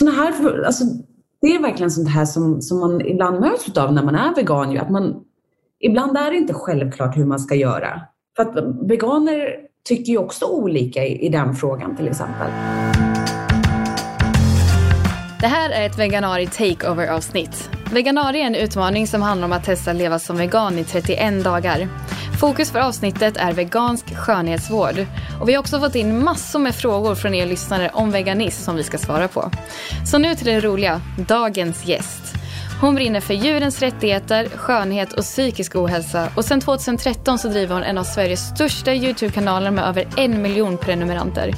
såna här, alltså, det är verkligen sånt här som, som man ibland möts av när man är vegan. Ju, att man, ibland är det inte självklart hur man ska göra. För att veganer tycker ju också olika i, i den frågan till exempel. Det här är ett Veganari Takeover avsnitt. Veganari är en utmaning som handlar om att testa att leva som vegan i 31 dagar. Fokus för avsnittet är vegansk skönhetsvård. Och vi har också fått in massor med frågor från er lyssnare om veganism som vi ska svara på. Så nu till det roliga, dagens gäst. Hon brinner för djurens rättigheter, skönhet och psykisk ohälsa och sedan 2013 så driver hon en av Sveriges största Youtube-kanaler med över en miljon prenumeranter.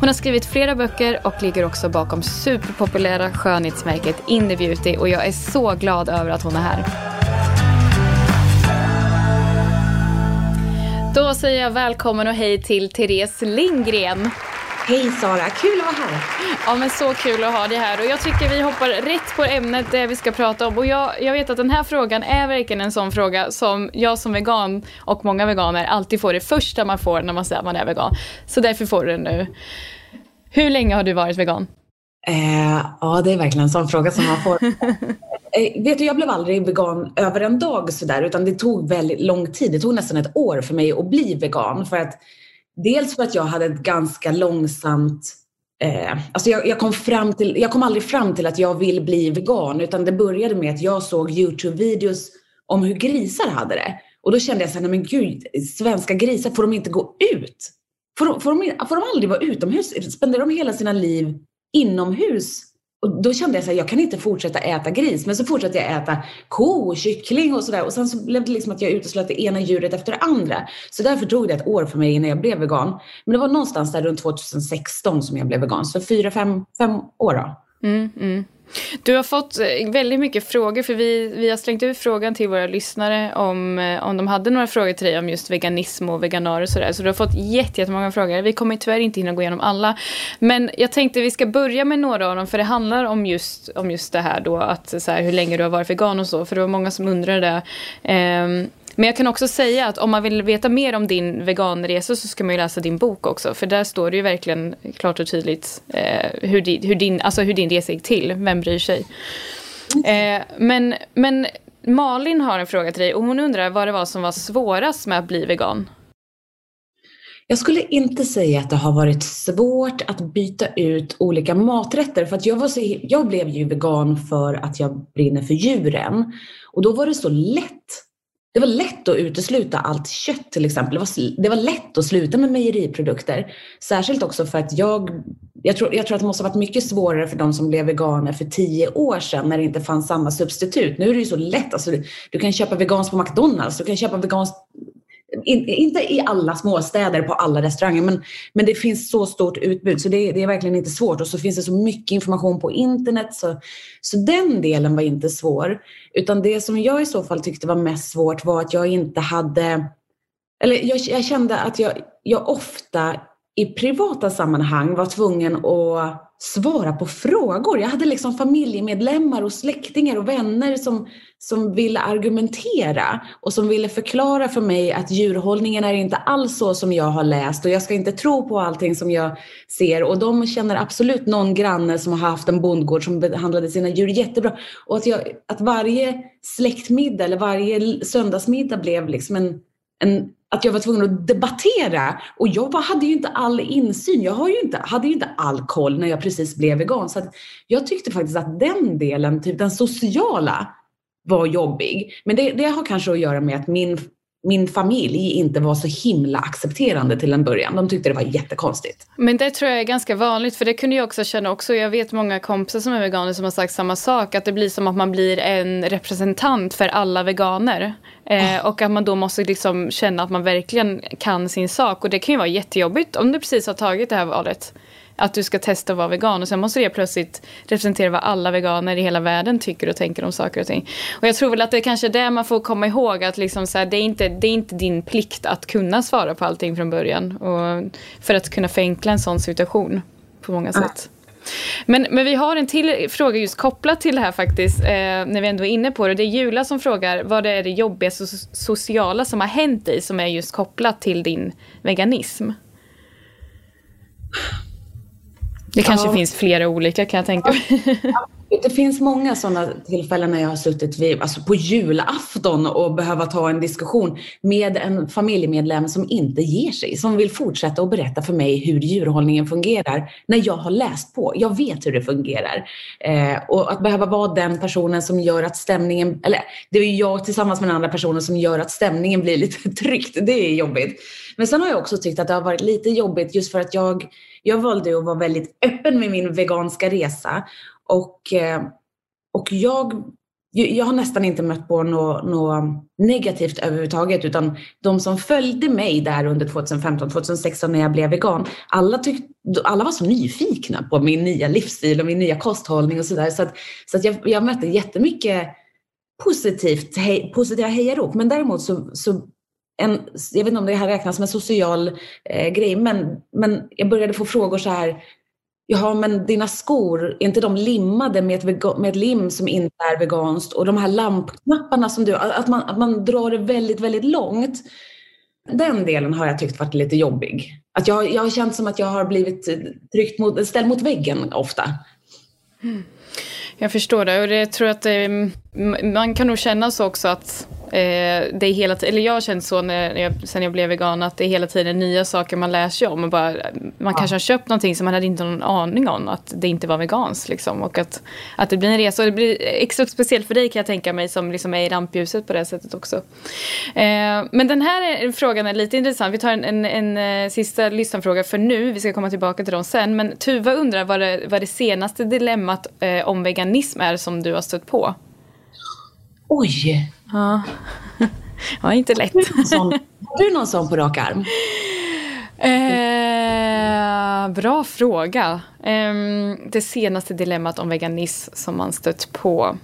Hon har skrivit flera böcker och ligger också bakom superpopulära skönhetsmärket In Beauty och jag är så glad över att hon är här. Då säger jag välkommen och hej till Therese Lindgren. Hej Sara, kul att vara här. Ja men så kul att ha dig här och jag tycker vi hoppar rätt på ämnet det vi ska prata om och jag, jag vet att den här frågan är verkligen en sån fråga som jag som vegan och många veganer alltid får det första man får när man säger att man är vegan. Så därför får du den nu. Hur länge har du varit vegan? Eh, ja, det är verkligen en sån fråga som man får. eh, vet du, jag blev aldrig vegan över en dag sådär, utan det tog väldigt lång tid. Det tog nästan ett år för mig att bli vegan. För att, dels för att jag hade ett ganska långsamt Eh, alltså jag, jag, kom fram till, jag kom aldrig fram till att jag vill bli vegan utan det började med att jag såg Youtube-videos om hur grisar hade det. Och då kände jag så här, nej men gud, svenska grisar, får de inte gå ut? Får de, får de, får de aldrig vara utomhus? Spenderar de hela sina liv inomhus? Och då kände jag att jag kan inte fortsätta äta gris. Men så fortsatte jag äta ko och kyckling och sådär. Och sen så blev det liksom att jag uteslöt det ena djuret efter det andra. Så därför tog det ett år för mig innan jag blev vegan. Men det var någonstans där runt 2016 som jag blev vegan. Så fyra, fem, fem år då. Mm, mm. Du har fått eh, väldigt mycket frågor, för vi, vi har slängt ut frågan till våra lyssnare om, eh, om de hade några frågor till dig om just veganism och veganer och sådär. Så du har fått jättemånga frågor. Vi kommer tyvärr inte hinna gå igenom alla. Men jag tänkte vi ska börja med några av dem, för det handlar om just, om just det här då, att så här, hur länge du har varit vegan och så, för det var många som undrade det. Um, men jag kan också säga att om man vill veta mer om din veganresa så ska man ju läsa din bok också. För där står det ju verkligen klart och tydligt eh, hur, di, hur, din, alltså hur din resa gick till. Vem bryr sig? Eh, men, men Malin har en fråga till dig och hon undrar vad det var som var svårast med att bli vegan. Jag skulle inte säga att det har varit svårt att byta ut olika maträtter för att jag, var så, jag blev ju vegan för att jag brinner för djuren. Och då var det så lätt det var lätt att utesluta allt kött till exempel. Det var, det var lätt att sluta med mejeriprodukter. Särskilt också för att jag, jag tror, jag tror att det måste ha varit mycket svårare för de som blev veganer för tio år sedan när det inte fanns samma substitut. Nu är det ju så lätt. Alltså, du kan köpa veganskt på McDonalds, du kan köpa veganskt in, inte i alla småstäder på alla restauranger, men, men det finns så stort utbud så det, det, är verkligen inte svårt. Och så finns det så mycket information på internet så, så den delen var inte svår. Utan det som jag i så fall tyckte var mest svårt var att jag inte hade, eller jag, jag kände att jag, jag ofta i privata sammanhang var tvungen att svara på frågor. Jag hade liksom familjemedlemmar och släktingar och vänner som, som ville argumentera och som ville förklara för mig att djurhållningen är inte alls så som jag har läst och jag ska inte tro på allting som jag ser. Och de känner absolut någon granne som har haft en bondgård som behandlade sina djur jättebra. Och att, jag, att varje släktmiddag eller varje söndagsmiddag blev liksom en, en att jag var tvungen att debattera. Och jag hade ju inte all insyn. Jag har ju inte, hade ju inte all koll när jag precis blev vegan. Så jag tyckte faktiskt att den delen, typ den sociala, var jobbig. Men det, det har kanske att göra med att min min familj inte var så himla accepterande till en början. De tyckte det var jättekonstigt. Men det tror jag är ganska vanligt, för det kunde jag också känna också. Jag vet många kompisar som är veganer som har sagt samma sak, att det blir som att man blir en representant för alla veganer. Eh, och att man då måste liksom känna att man verkligen kan sin sak. Och det kan ju vara jättejobbigt om du precis har tagit det här valet att du ska testa att vara vegan och sen måste det plötsligt representera vad alla veganer i hela världen tycker och tänker om saker och ting. Och jag tror väl att det är kanske är det man får komma ihåg att liksom så här, det, är inte, det är inte din plikt att kunna svara på allting från början och för att kunna förenkla en sån situation på många sätt. Men, men vi har en till fråga just kopplat till det här faktiskt, eh, när vi ändå är inne på det. Det är Jula som frågar vad det är det jobbigaste sociala som har hänt dig som är just kopplat till din veganism? Det kanske ja. finns flera olika kan jag tänka mig. Det finns många sådana tillfällen när jag har suttit vid, alltså på julafton och behöva ta en diskussion med en familjemedlem som inte ger sig, som vill fortsätta att berätta för mig hur djurhållningen fungerar när jag har läst på. Jag vet hur det fungerar. Eh, och att behöva vara den personen som gör att stämningen, eller det är jag tillsammans med den andra personen som gör att stämningen blir lite tryckt. Det är jobbigt. Men sen har jag också tyckt att det har varit lite jobbigt just för att jag, jag valde att vara väldigt öppen med min veganska resa och, eh, och jag, jag har nästan inte mött på något, något negativt överhuvudtaget utan de som följde mig där under 2015-2016 när jag blev vegan, alla, tyck, alla var så nyfikna på min nya livsstil och min nya kosthållning och sådär. Så, att, så att jag, jag mötte jättemycket positivt, hej, positiva hejarop. Men däremot så, så en, jag vet inte om det här räknas som en social eh, grej, men, men jag började få frågor så här, Jaha, men dina skor, är inte de limmade med ett, med ett lim som inte är veganskt? Och de här lampknapparna som du, att man, att man drar det väldigt, väldigt långt. Den delen har jag tyckt varit lite jobbig. Att jag, jag har känt som att jag har blivit eh, tryckt mot, ställd mot väggen ofta. Mm. Jag förstår det och det tror att eh, det, man kan nog känna så också att Eh, det är hela eller jag har känt så när jag, sen jag blev vegan att det är hela tiden nya saker man lär sig om. Och bara, man kanske har köpt någonting som man hade inte någon aning om att det inte var veganskt. Liksom, och att, att det blir en resa. Och det blir extra speciellt för dig kan jag tänka mig som liksom är i rampljuset på det sättet också. Eh, men den här frågan är lite intressant. Vi tar en, en, en, en eh, sista lyssnarfråga för nu. Vi ska komma tillbaka till dem sen. Men Tuva undrar vad det, vad det senaste dilemmat eh, om veganism är som du har stött på. Oj! Ja, ja inte lätt. Har du någon sån på rak arm? Eh, bra fråga. Eh, det senaste dilemmat om veganism som man stött på.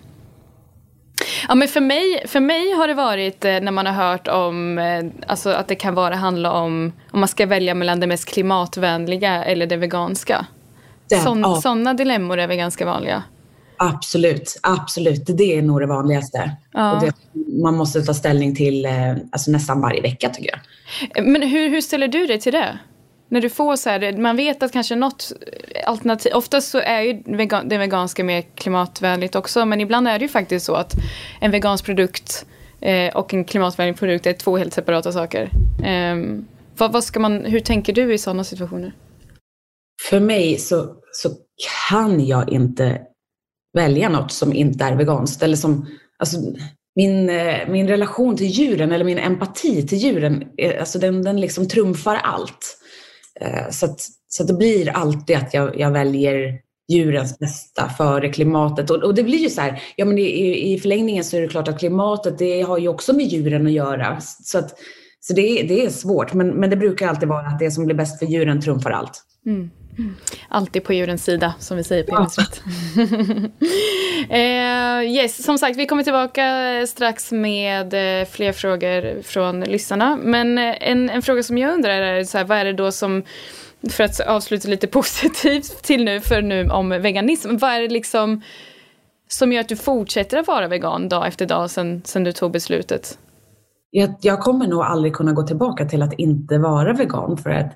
Ja, men för, mig, för mig har det varit eh, när man har hört om eh, alltså att det kan vara handla om om man ska välja mellan det mest klimatvänliga eller det veganska. Sådana ja. dilemmor är väl ganska vanliga. Absolut, absolut. Det är nog det vanligaste. Ja. Det, man måste ta ställning till eh, alltså nästan varje vecka tycker jag. Men hur, hur ställer du dig till det? När du får så här, man vet att kanske något alternativ, oftast så är ju det veganska mer klimatvänligt också, men ibland är det ju faktiskt så att en vegansk produkt eh, och en klimatvänlig produkt är två helt separata saker. Eh, vad, vad ska man, hur tänker du i sådana situationer? För mig så, så kan jag inte välja något som inte är veganskt. Eller som, alltså, min, eh, min relation till djuren eller min empati till djuren, eh, alltså den, den liksom trumfar allt. Eh, så, att, så att det blir alltid att jag, jag väljer djurens bästa före klimatet. Och, och, det blir ju så här, ja men i, i förlängningen så är det klart att klimatet det har ju också med djuren att göra. Så, att, så det, det är svårt, men, men det brukar alltid vara att det som blir bäst för djuren trumfar allt. Mm. Alltid på djurens sida, som vi säger på Djurens eh, yes, som sagt, vi kommer tillbaka strax med eh, fler frågor från lyssnarna. Men eh, en, en fråga som jag undrar är, så här, vad är det då som för att avsluta lite positivt till nu, för nu om veganism. Vad är det liksom som gör att du fortsätter att vara vegan dag efter dag sen, sen du tog beslutet? Jag, jag kommer nog aldrig kunna gå tillbaka till att inte vara vegan för att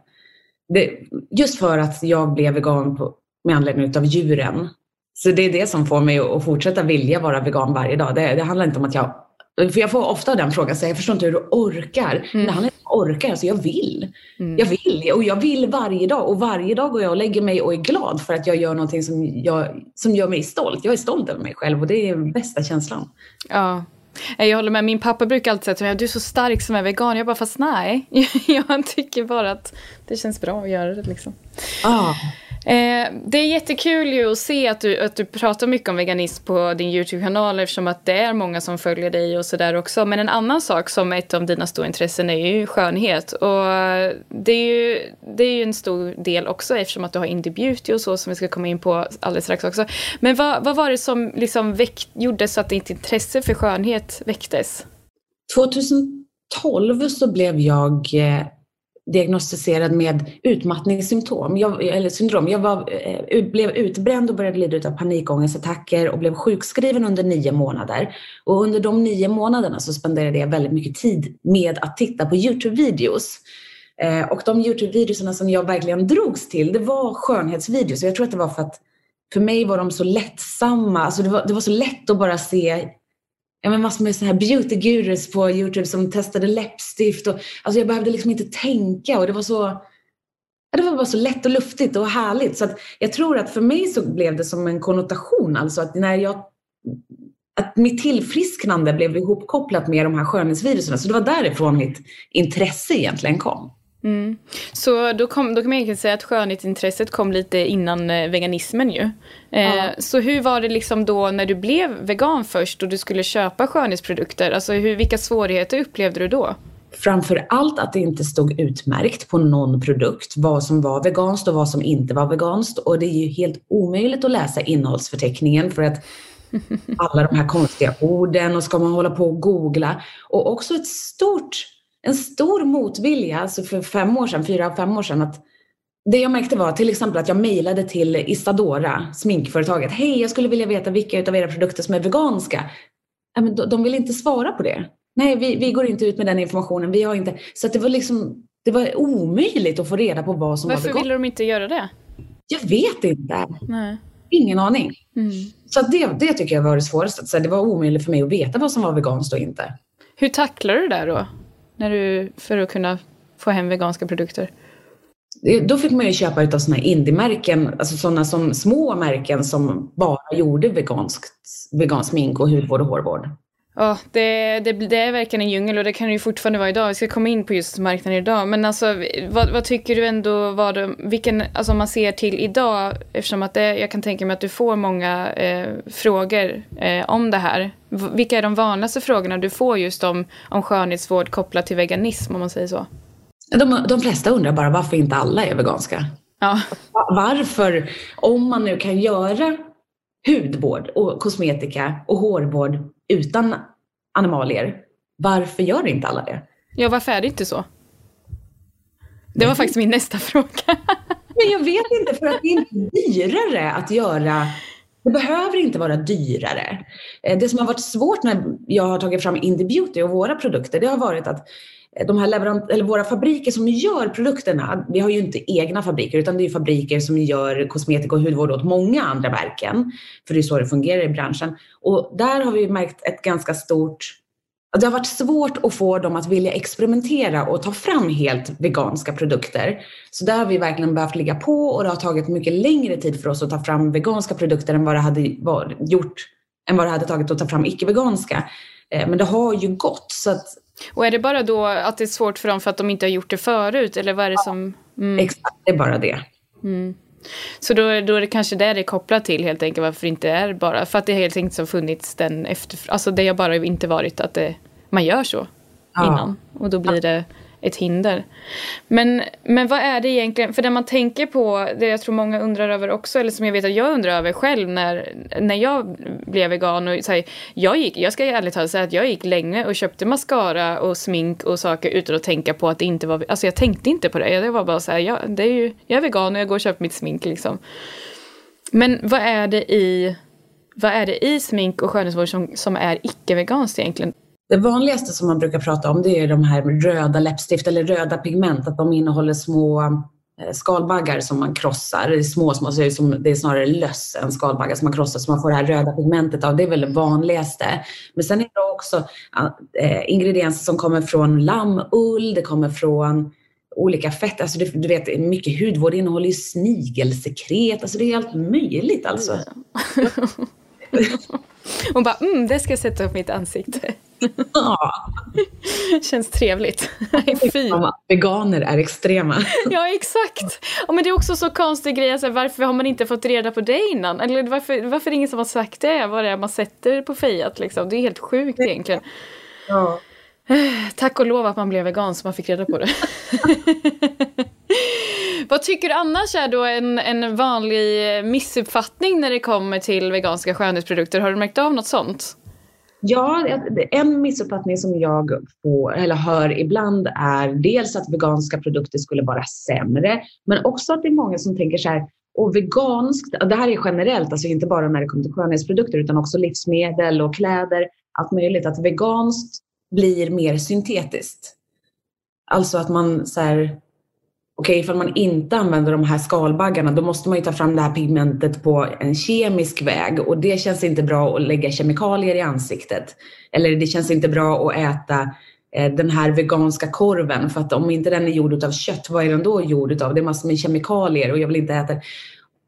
det, just för att jag blev vegan på, med anledning av djuren. Så det är det som får mig att fortsätta vilja vara vegan varje dag. Det, det handlar inte om att jag för jag får ofta den frågan, så jag förstår inte hur du orkar. Mm. Det handlar inte om orkar, alltså jag vill. Mm. Jag vill och jag vill varje dag. Och varje dag går jag och lägger mig och är glad för att jag gör någonting som, jag, som gör mig stolt. Jag är stolt över mig själv och det är bästa känslan. Ja, Eh, jag håller med, min pappa brukar alltid säga till mig, du är så stark som är vegan. Jag bara, fast nej. jag tycker bara att det känns bra att göra det liksom. Ah. Eh, det är jättekul ju att se att du, att du pratar mycket om veganism på din YouTube-kanal eftersom att det är många som följer dig och sådär också. Men en annan sak som är ett av dina stora intressen är ju skönhet. Och det är ju, det är ju en stor del också eftersom att du har Indie Beauty och så som vi ska komma in på alldeles strax också. Men vad, vad var det som liksom väck, gjorde så att ditt intresse för skönhet väcktes? 2012 så blev jag eh, diagnostiserad med utmattningssymptom, jag, eller syndrom. Jag var, eh, blev utbränd och började lida av panikångestattacker och blev sjukskriven under nio månader. Och under de nio månaderna så spenderade jag väldigt mycket tid med att titta på Youtube-videos Eh, och de Youtube-videorna som jag verkligen drogs till, det var skönhetsvideos. Jag tror att det var för att för mig var de så lättsamma. Alltså det, var, det var så lätt att bara se ja, men massor med så här beauty gurus på Youtube som testade läppstift. Och, alltså jag behövde liksom inte tänka och det var så det var bara så lätt och luftigt och härligt. Så att jag tror att för mig så blev det som en konnotation. Alltså att när jag att mitt tillfrisknande blev ihopkopplat med de här skönhetsvirusen. Så det var därifrån mitt intresse egentligen kom. Mm. Så då, kom, då kan man egentligen säga att skönhetsintresset kom lite innan eh, veganismen ju. Eh, ja. Så hur var det liksom då när du blev vegan först och du skulle köpa skönhetsprodukter? Alltså hur, vilka svårigheter upplevde du då? Framför allt att det inte stod utmärkt på någon produkt vad som var veganskt och vad som inte var veganskt. Och det är ju helt omöjligt att läsa innehållsförteckningen för att alla de här konstiga orden och ska man hålla på och googla. Och också ett stort, en stor motvilja, alltså för fem år sedan, fyra, fem år sedan, att det jag märkte var till exempel att jag mejlade till Isadora, sminkföretaget. Hej, jag skulle vilja veta vilka av era produkter som är veganska. de vill inte svara på det. Nej, vi, vi går inte ut med den informationen. Vi har inte... Så det var liksom det var omöjligt att få reda på vad som Varför var veganskt. Varför ville de inte göra det? Jag vet inte. Nej. Ingen aning. Mm. Så det, det tycker jag var det svåraste. Så det var omöjligt för mig att veta vad som var veganskt och inte. Hur tacklar du det då? När du, för att kunna få hem veganska produkter? Då fick man ju köpa utav sådana här indie-märken, alltså sådana som små märken som bara gjorde veganskt, vegansk smink och hudvård och hårvård. Ja, det, det, det, är verkligen en djungel och det kan det ju fortfarande vara idag. Vi ska komma in på just marknaden idag. Men alltså, vad, vad tycker du ändå var det, vilken, alltså om man ser till idag, eftersom att det, jag kan tänka mig att du får många eh, frågor eh, om det här. Vilka är de vanligaste frågorna du får just om, om skönhetsvård kopplat till veganism, om man säger så? De, de flesta undrar bara varför inte alla är veganska. Ja. Varför, om man nu kan göra hudvård och kosmetika och hårvård utan animalier. Varför gör inte alla det? Ja, varför är det inte så? Det var faktiskt min nästa fråga. Men jag vet inte, för att det är inte dyrare att göra det behöver inte vara dyrare. Eh, det som har varit svårt när jag har tagit fram Indie Beauty och våra produkter, det har varit att Eh, de här leverant eller våra fabriker som gör produkterna, vi har ju inte egna fabriker utan det är fabriker som gör kosmetika och hudvård åt många andra märken. För det är så det fungerar i branschen. Och där har vi märkt ett ganska stort det har varit svårt att få dem att vilja experimentera och ta fram helt veganska produkter. Så där har vi verkligen behövt ligga på och det har tagit mycket längre tid för oss att ta fram veganska produkter än vad det hade gjort än vad det hade tagit att ta fram icke-veganska. Eh, men det har ju gått. Så att och är det bara då att det är svårt för dem för att de inte har gjort det förut? Eller vad är det som... Mm. Exakt, det är bara det. Mm. Så då, då är det kanske det det är kopplat till helt enkelt varför det inte är bara. För att det helt enkelt har funnits den efter... Alltså det har bara inte varit att det, man gör så ja. innan. Och då blir det ett hinder. Men, men vad är det egentligen, för det man tänker på, det jag tror många undrar över också, eller som jag vet att jag undrar över själv när, när jag blev vegan och så här, jag gick, jag ska ärligt talat säga att jag gick länge och köpte mascara och smink och saker utan att tänka på att det inte var, alltså jag tänkte inte på det, det var bara så här, jag, det är ju, jag är vegan och jag går och köper mitt smink liksom. Men vad är det i, vad är det i smink och skönhetsvård som, som är icke-veganskt egentligen? Det vanligaste som man brukar prata om det är de här röda läppstift eller röda pigment, att de innehåller små eh, skalbaggar som man krossar. Det är små, små, så det är, som, det är snarare löss än skalbaggar som man krossar så man får det här röda pigmentet av. Det är väl det vanligaste. Men sen är det också äh, ingredienser som kommer från lammull, det kommer från olika fett. Alltså du, du vet, mycket hudvård innehåller ju snigelsekret. Alltså det är allt möjligt alltså. Hon bara, mm, det ska jag sätta på mitt ansikte. Ja. Känns trevligt. Fy. Veganer är extrema. ja, exakt. Och men det är också så konstig grej, alltså, varför har man inte fått reda på det innan? Eller varför, varför är det ingen som har sagt det? Vad det är man sätter på fejat liksom? Det är helt sjukt egentligen. Ja. Tack och lov att man blev vegan så man fick reda på det. Vad tycker du annars är då en, en vanlig missuppfattning när det kommer till veganska skönhetsprodukter? Har du märkt av något sånt? Ja, en missuppfattning som jag får, eller hör ibland är dels att veganska produkter skulle vara sämre, men också att det är många som tänker så här, och veganskt, det här är generellt, alltså inte bara när det kommer till skönhetsprodukter utan också livsmedel och kläder, allt möjligt, att veganskt blir mer syntetiskt. Alltså att man så här, okej, okay, ifall man inte använder de här skalbaggarna, då måste man ju ta fram det här pigmentet på en kemisk väg och det känns inte bra att lägga kemikalier i ansiktet. Eller det känns inte bra att äta eh, den här veganska korven för att om inte den är gjord av kött, vad är den då gjord av? Det är massor med kemikalier och jag vill inte äta.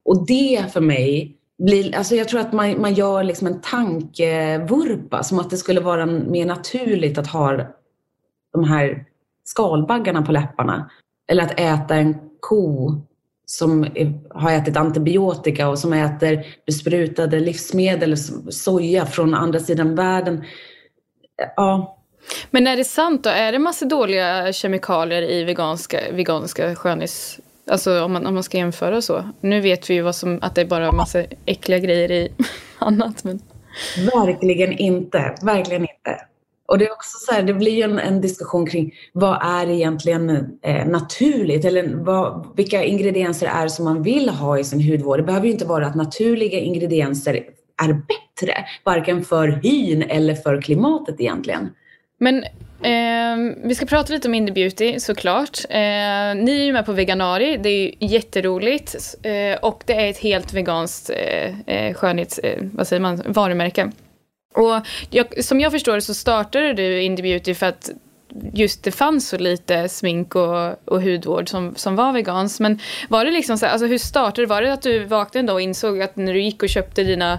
Och det för mig blir, alltså jag tror att man, man gör liksom en tankevurpa som att det skulle vara mer naturligt att ha de här skalbaggarna på läpparna eller att äta en ko som har ätit antibiotika och som äter besprutade livsmedel, soja från andra sidan världen. Ja. Men är det sant då? Är det massa dåliga kemikalier i veganska, veganska skönhets... Alltså om man, om man ska jämföra så. Nu vet vi ju vad som, att det är bara massa äckliga grejer i annat. Men... Verkligen inte. Verkligen inte. Och det är också så här, det blir ju en, en, diskussion kring vad är egentligen eh, naturligt eller vad, vilka ingredienser är som man vill ha i sin hudvård. Det behöver ju inte vara att naturliga ingredienser är bättre, varken för hyn eller för klimatet egentligen. Men eh, vi ska prata lite om Indie Beauty såklart. Eh, ni är ju med på Veganari, det är ju jätteroligt eh, och det är ett helt veganskt eh, eh, skönhets, eh, vad säger man, varumärke. Och jag, som jag förstår det så startade du Indie Beauty för att just det fanns så lite smink och, och hudvård som, som var vegans. Men var det liksom så här, alltså hur startade det? Var det att du vaknade och insåg att när du gick och köpte dina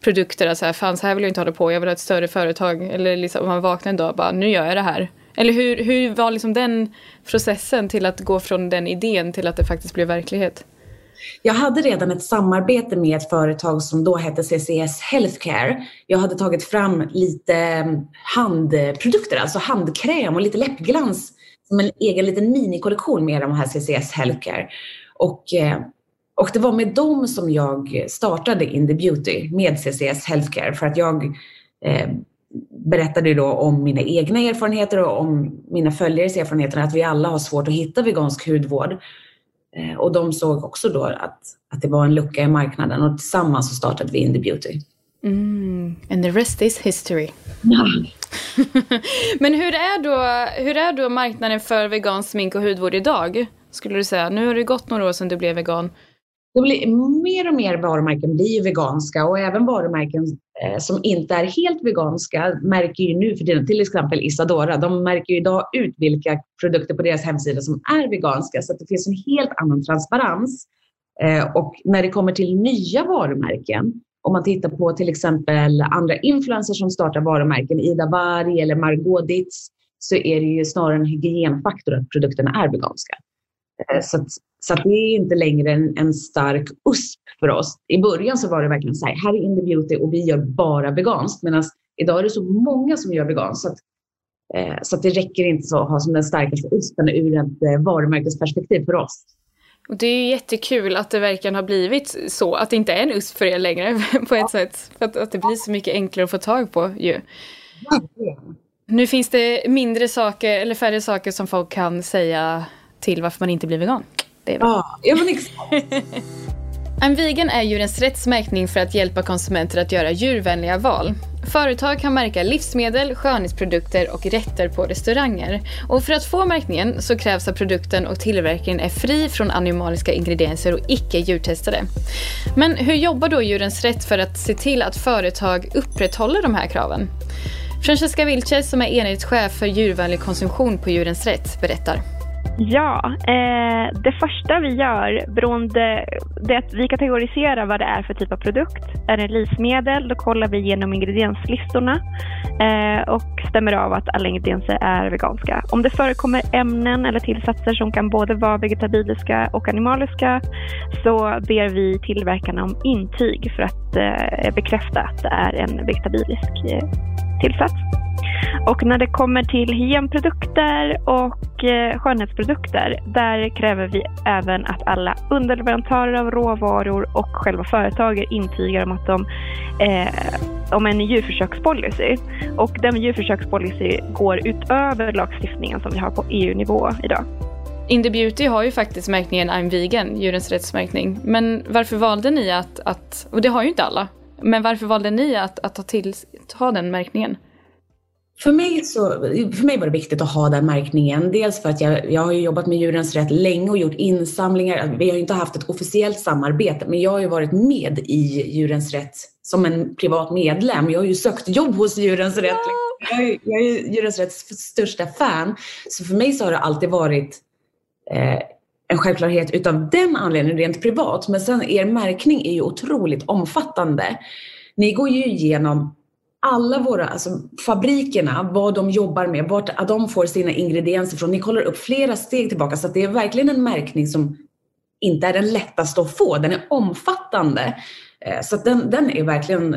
produkter att så här, fan så här vill jag inte hålla på, jag vill ha ett större företag. Eller liksom man vaknade en dag och bara, nu gör jag det här. Eller hur, hur var liksom den processen till att gå från den idén till att det faktiskt blev verklighet? Jag hade redan ett samarbete med ett företag som då hette CCS Healthcare. Jag hade tagit fram lite mm, handprodukter, alltså handkräm och lite läppglans som en egen liten minikollektion med de här CCS Healthcare. Och, eh, och det var med dem som jag startade In the Beauty med CCS Healthcare för att jag eh, berättade då om mina egna erfarenheter och om mina följares erfarenheter att vi alla har svårt att hitta vegansk hudvård. Eh, och de såg också då att, att det var en lucka i marknaden och tillsammans så startade vi Indie Beauty. Mm, and the rest is history. Ja. Men hur är, då, hur är då marknaden för vegansk smink och hudvård idag? Skulle du säga? Nu har det gått några år sedan du blev vegan. Det blir, mer och mer varumärken blir veganska och även varumärken Eh, som inte är helt veganska märker ju nu för tiden, till exempel Isadora, de märker ju idag ut vilka produkter på deras hemsida som är veganska så att det finns en helt annan transparens. Eh, och när det kommer till nya varumärken, om man tittar på till exempel andra influencers som startar varumärken, Ida Varg eller Margot Ditz, så är det ju snarare en hygienfaktor att produkterna är veganska. Eh, så, att, så att det är inte längre en, en, stark USP för oss. I början så var det verkligen så här, här är Indie Beauty och vi gör bara veganskt. Medan idag är det så många som gör veganskt. Så, att, eh, så att det räcker inte så att ha som den starkaste USPen ur ett eh, varumärkesperspektiv för oss. Och det är jättekul att det verkligen har blivit så, att det inte är en USP för er längre på ett ja. sätt. För att, att det blir så mycket enklare att få tag på ju. Ja. Nu finns det mindre saker, eller färre saker som folk kan säga till varför man inte blir vegan. Det är ja, ja men exakt. En vegan är djurens rättsmärkning för att hjälpa konsumenter att göra djurvänliga val. Företag kan märka livsmedel, skönhetsprodukter och rätter på restauranger. Och för att få märkningen så krävs att produkten och tillverkningen är fri från animaliska ingredienser och icke djurtestade. Men hur jobbar då Djurens Rätt för att se till att företag upprätthåller de här kraven? Francesca Vilches som är enhetschef för djurvänlig konsumtion på Djurens Rätt berättar. Ja, eh, det första vi gör, beroende, det är att vi kategoriserar vad det är för typ av produkt. Är det livsmedel, då kollar vi igenom ingredienslistorna eh, och stämmer av att alla ingredienser är veganska. Om det förekommer ämnen eller tillsatser som kan både vara vegetabiliska och animaliska så ber vi tillverkarna om intyg för att eh, bekräfta att det är en vegetabilisk eh, tillsats. Och när det kommer till hygienprodukter och eh, skönhetsprodukter, där kräver vi även att alla underleverantörer av råvaror och själva företaget intygar om att de eh, om en djurförsökspolicy. Och den djurförsökspolicy går utöver lagstiftningen som vi har på EU-nivå idag. Indie Beauty har ju faktiskt märkningen I'm vegan, djurens rättsmärkning. Men varför valde ni att, att och det har ju inte alla, men varför valde ni att, att ta, till, ta den märkningen? För mig, så, för mig var det viktigt att ha den märkningen. Dels för att jag, jag har jobbat med Djurens Rätt länge och gjort insamlingar. Vi har inte haft ett officiellt samarbete, men jag har ju varit med i Djurens Rätt som en privat medlem. Jag har ju sökt jobb hos Djurens Rätt. Jag är, jag är Djurens Rätts största fan. Så för mig så har det alltid varit eh, en självklarhet utav den anledningen rent privat. Men sen er märkning är ju otroligt omfattande. Ni går ju igenom alla våra, alltså fabrikerna, vad de jobbar med, vart de får sina ingredienser från. Ni kollar upp flera steg tillbaka så att det är verkligen en märkning som inte är den lättaste att få. Den är omfattande. Eh, så att den, den är verkligen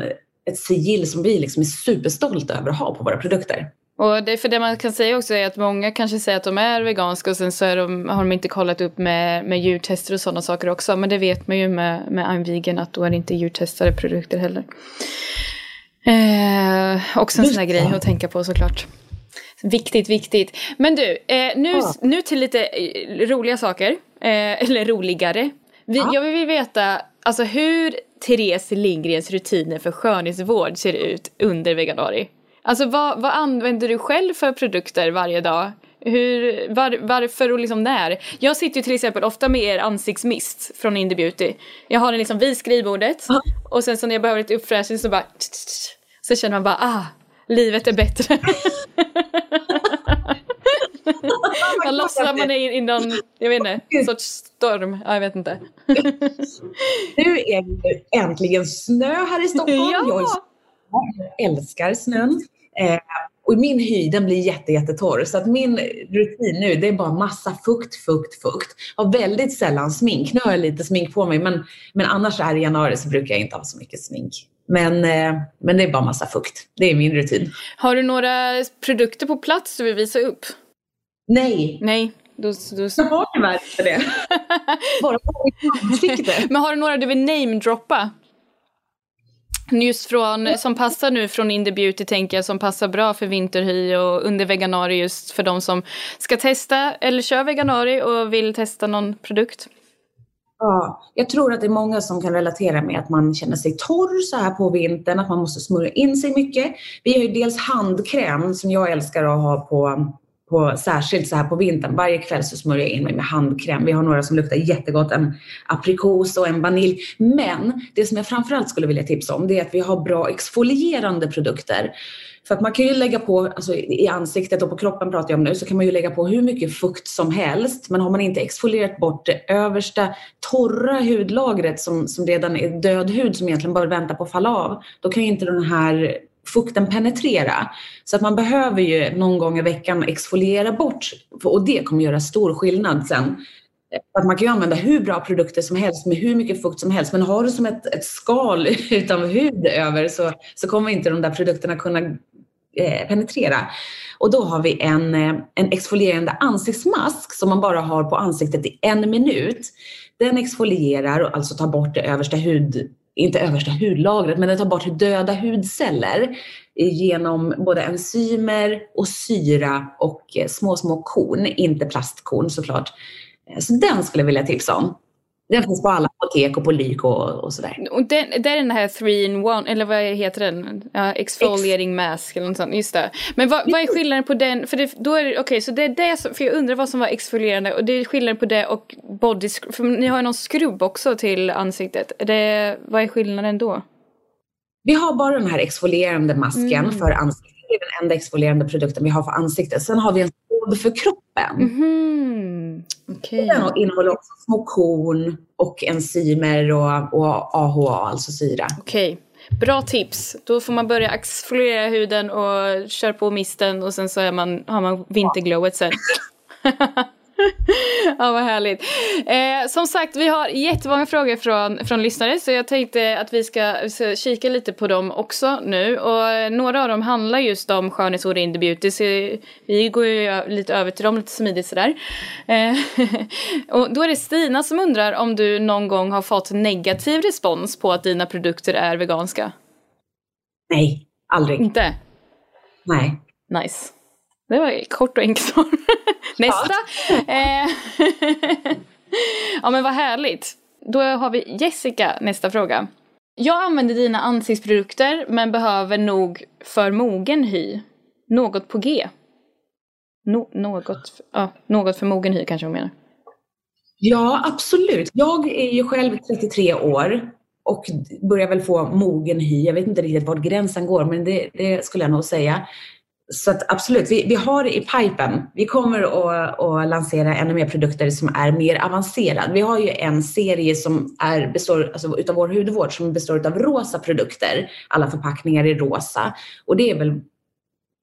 ett sigill som vi liksom är superstolta över att ha på våra produkter. Och det, för det man kan säga också är att många kanske säger att de är veganska och sen så de, har de inte kollat upp med, med djurtester och sådana saker också. Men det vet man ju med, med I'm vegan att då är det inte djurtestade produkter heller. Eh, också en sån här grej att tänka på såklart. Viktigt, viktigt. Men du, eh, nu, ja. nu till lite eh, roliga saker. Eh, eller roligare. Vi, ja. Jag vill veta alltså, hur Therese Lindgrens rutiner för skönhetsvård ser ut under veganuari. Alltså vad, vad använder du själv för produkter varje dag? Hur, var, varför och liksom när? Jag sitter ju till exempel ofta med er ansiktsmist från Indie Beauty. Jag har den liksom vid skrivbordet Aha. och sen så när jag behöver lite uppfräschning så bara så känner man bara ah, livet är bättre. man lossnar man är i någon, jag vet inte, sorts storm. Ja, jag vet inte. nu är det äntligen snö här i Stockholm. Ja. Jag älskar snön. Eh, och min hy den blir jätte, jättetorr. Så att min rutin nu det är bara massa fukt, fukt, fukt. Jag har väldigt sällan smink. Nu har jag lite smink på mig men, men annars är i januari så brukar jag inte ha så mycket smink. Men, eh, men det är bara massa fukt. Det är min rutin. Har du några produkter på plats du vill visa upp? Nej. Nej. Då, då... Jag har tyvärr inte det. bara på ansikte. Men har du några du vill namedroppa? Just från, som passar nu från Indie Beauty tänker jag, som passar bra för vinterhy och under veganari just för de som ska testa eller kör veganari och vill testa någon produkt. Ja, jag tror att det är många som kan relatera med att man känner sig torr så här på vintern, att man måste smörja in sig mycket. Vi har ju dels handkräm som jag älskar att ha på på, särskilt så här på vintern. Varje kväll så smörjer jag in mig med handkräm. Vi har några som luktar jättegott, en aprikos och en vanilj. Men det som jag framförallt skulle vilja tipsa om det är att vi har bra exfolierande produkter. För att man kan ju lägga på, alltså i ansiktet och på kroppen pratar jag om nu, så kan man ju lägga på hur mycket fukt som helst. Men har man inte exfolierat bort det översta torra hudlagret som, som redan är död hud som egentligen bara väntar på att falla av, då kan ju inte den här fukten penetrera. Så att man behöver ju någon gång i veckan exfoliera bort och det kommer göra stor skillnad sen. Att man kan ju använda hur bra produkter som helst med hur mycket fukt som helst men har du som ett, ett skal utan hud över så, så kommer inte de där produkterna kunna eh, penetrera. Och då har vi en, eh, en exfolierande ansiktsmask som man bara har på ansiktet i en minut. Den exfolierar och alltså tar bort det översta hud inte översta hudlagret, men den tar bort döda hudceller eh, genom både enzymer och syra och eh, små, små korn, inte plastkorn såklart. Eh, så den skulle jag vilja tipsa om. Den finns på alla apotek och på Lyko och, och sådär. Och den, det är den här 3 in 1, eller vad heter den? Ja, exfoliating mask eller något sånt, just det. Men vad, vad är skillnaden på den, för det, då är det, okej okay, så det är det som, för jag undrar vad som var exfolierande och det är skillnaden på det och body för ni har ju någon skrubb också till ansiktet. Det, vad är skillnaden då? Vi har bara den här exfolierande masken mm. för ansiktet. Det är den enda exfolierande produkten vi har för ansiktet. Sen har vi en skrubb för kroppen. Mm. Okay. Den innehåller också små korn och enzymer och, och AHA, alltså syra. Okej. Okay. Bra tips. Då får man börja exfoliera huden och köra på misten och sen så är man, har man vinterglowet sen. ja, vad härligt. Eh, som sagt, vi har jättemånga frågor från, från lyssnare så jag tänkte att vi ska, ska kika lite på dem också nu. Och några av dem handlar just om skönhetsord i Indie Beauty så vi går ju lite över till dem lite smidigt sådär. Eh, och då är det Stina som undrar om du någon gång har fått negativ respons på att dina produkter är veganska? Nej, aldrig. Inte? Nej. Nice. Det var kort och enkelt svar. Nästa. Ja. Eh, ja men vad härligt. Då har vi Jessica nästa fråga. Jag använder dina ansiktsprodukter men behöver nog för mogen hy. något på G. No, något, ja, något för mogen hy kanske hon menar. Ja, absolut. Jag är ju själv 33 år och börjar väl få mogen hy. Jag vet inte riktigt var gränsen går, men det, det skulle jag nog säga. Så att absolut, vi, vi har det i pipen. Vi kommer att, att lansera ännu mer produkter som är mer avancerade. Vi har ju en serie som är, består alltså, utav vår hudvård som består av rosa produkter. Alla förpackningar är rosa. Och det är väl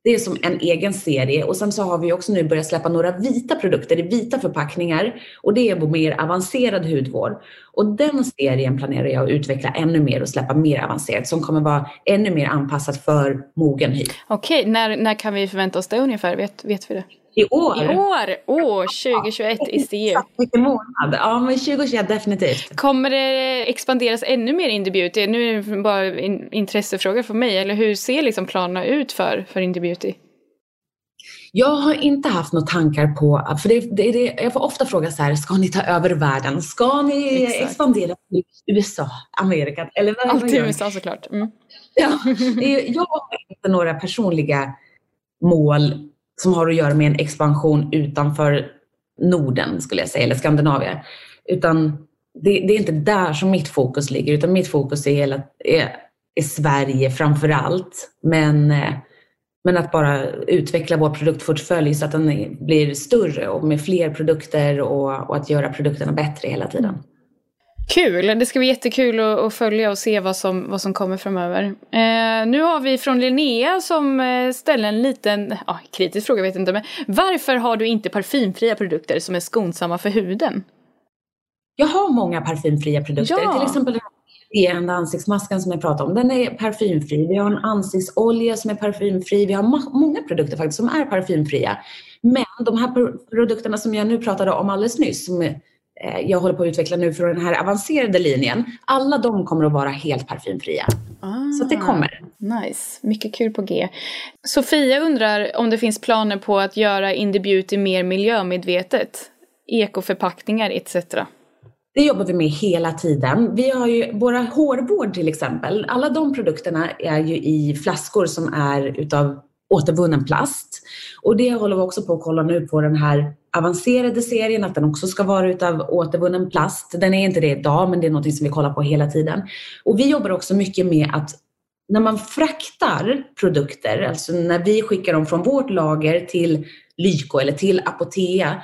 det är som en egen serie och sen så har vi också nu börjat släppa några vita produkter i vita förpackningar och det är vår mer avancerad hudvård. Och den serien planerar jag att utveckla ännu mer och släppa mer avancerat som kommer vara ännu mer anpassat för mogen hy. Okej, när, när kan vi förvänta oss det ungefär? Vet, vet vi det? I år? I år! Åh, oh, 2021 i EU. Vilken månad. Ja, men 2021 definitivt. Kommer det expanderas ännu mer Indie Beauty? Nu är det bara en intressefråga för mig. Eller hur ser liksom planerna ut för, för Indie Beauty? Jag har inte haft några tankar på, för det, det, det, jag får ofta fråga så här, ska ni ta över världen? Ska ni Exakt. expandera till USA, Amerika? Eller vad, Alltid USA såklart. Mm. Ja, jag har inte några personliga mål som har att göra med en expansion utanför Norden, skulle jag säga, eller Skandinavien. Utan det, det, är inte där som mitt fokus ligger, utan mitt fokus är, hela, är, är Sverige framför allt. Men, eh, men att bara utveckla vår produktportfölj så att den blir större och med fler produkter och, och att göra produkterna bättre hela tiden. Kul! Det ska bli jättekul att, att följa och se vad som, vad som kommer framöver. Eh, nu har vi från Linnea som eh, ställer en liten, ja, kritisk fråga vet inte, men varför har du inte parfymfria produkter som är skonsamma för huden? Jag har många parfymfria produkter, ja. till exempel den ansiktsmasken som jag pratade om, den är parfymfri. Vi har en ansiktsolja som är parfymfri. Vi har många produkter faktiskt som är parfymfria. Men de här produkterna som jag nu pratade om alldeles nyss, som jag håller på att utveckla nu för den här avancerade linjen. Alla de kommer att vara helt parfymfria. Ah, så det kommer. Nice, mycket kul på G. Sofia undrar om det finns planer på att göra Indie Beauty mer miljömedvetet? Ekoförpackningar etc. Det jobbar vi med hela tiden. Vi har ju våra hårvård till exempel. Alla de produkterna är ju i flaskor som är utav återvunnen plast. Och det håller vi också på att kolla nu på den här avancerade serien, att den också ska vara utav återvunnen plast. Den är inte det idag, men det är något som vi kollar på hela tiden. Och vi jobbar också mycket med att när man fraktar produkter, alltså när vi skickar dem från vårt lager till Lyko eller till Apotea,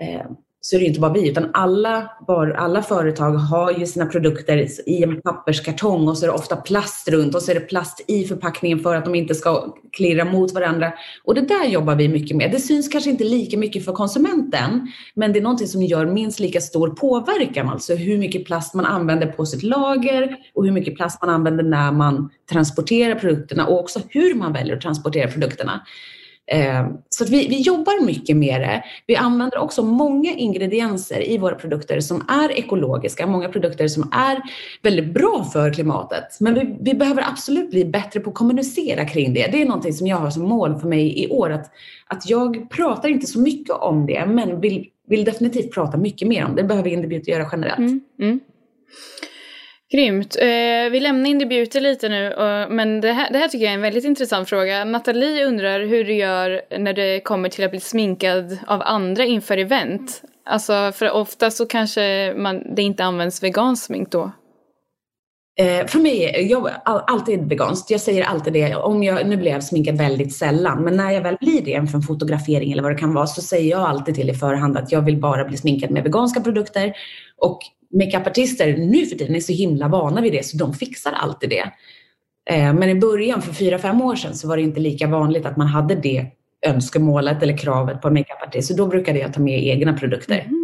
eh, så är det inte bara vi, utan alla, alla företag har ju sina produkter i en papperskartong och så är det ofta plast runt och så är det plast i förpackningen för att de inte ska klirra mot varandra. Och det där jobbar vi mycket med. Det syns kanske inte lika mycket för konsumenten, men det är någonting som gör minst lika stor påverkan, alltså hur mycket plast man använder på sitt lager och hur mycket plast man använder när man transporterar produkterna och också hur man väljer att transportera produkterna. Ehm, så vi, vi jobbar mycket med det. Vi använder också många ingredienser i våra produkter som är ekologiska, många produkter som är väldigt bra för klimatet. Men vi, vi behöver absolut bli bättre på att kommunicera kring det. Det är någonting som jag har som mål för mig i år, att, att jag pratar inte så mycket om det, men vill, vill definitivt prata mycket mer om det. Det behöver Indiebut göra generellt. Mm, mm. Grymt. Eh, vi lämnar in Beauty lite nu, och, men det här, det här tycker jag är en väldigt intressant fråga. Nathalie undrar hur du gör när det kommer till att bli sminkad av andra inför event. Alltså, för ofta så kanske man, det inte används veganskt smink då. Eh, för mig, jag alltid veganskt. Jag säger alltid det. Om jag, nu blir jag sminkad väldigt sällan, men när jag väl blir det för en fotografering eller vad det kan vara, så säger jag alltid till i förhand att jag vill bara bli sminkad med veganska produkter. Och makeupartister nu för tiden är så himla vana vid det så de fixar alltid det. Eh, men i början, för fyra, fem år sedan, så var det inte lika vanligt att man hade det önskemålet eller kravet på en makeupartist. Så då brukade jag ta med egna produkter. Mm.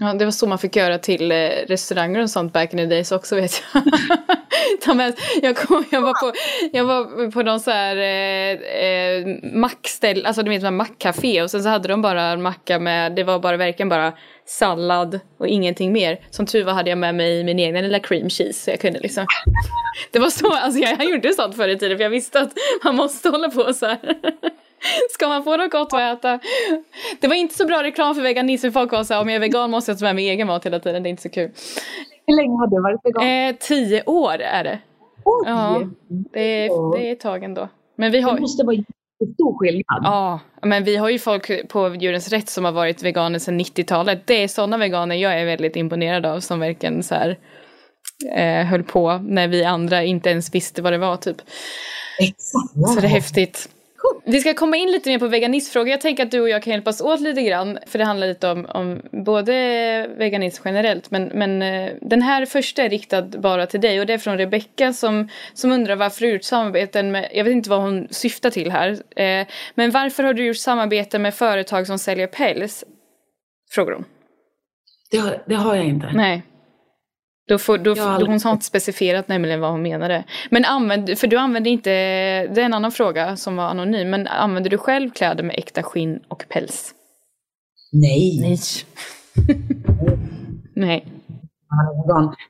Ja, det var så man fick göra till eh, restauranger och sånt back in the days också vet jag. jag, kom, jag, var på, jag var på någon så här eh, eh mackställ, alltså du vet mackcafé och sen så hade de bara en macka med, det var bara verkligen bara sallad och ingenting mer. Som tur var hade jag med mig min egna lilla cream cheese så jag kunde liksom Det var så, alltså jag, jag gjorde sånt förr i tiden för jag visste att man måste hålla på så här. Ska man få något gott att äta? Det var inte så bra reklam för veganism. Folk var så här, om jag är vegan måste jag ta med mig egen mat hela tiden. Det är inte så kul. Hur länge har du varit vegan? Eh, tio år är det. Oj! Ja, det är, det är ett tag ändå. Men vi har... Det måste vara Stor skillnad. Ja, men vi har ju folk på Djurens Rätt som har varit veganer sedan 90-talet. Det är sådana veganer jag är väldigt imponerad av som verkligen så här, eh, höll på när vi andra inte ens visste vad det var typ. Exakt. Så det är häftigt. Vi ska komma in lite mer på veganismfrågor. Jag tänker att du och jag kan hjälpas åt lite grann. För det handlar lite om, om både veganism generellt. Men, men eh, den här första är riktad bara till dig. Och det är från Rebecka som, som undrar varför du gjort samarbeten med, jag vet inte vad hon syftar till här. Eh, men varför har du gjort samarbete med företag som säljer päls? Frågar hon. Det har, det har jag inte. Nej. Då får, då, då, hon har inte specifierat nämligen vad hon menade. Men använd, för du använder inte, det är en annan fråga som var anonym, men använder du själv kläder med äkta skinn och päls? Nej. Nej. Nej.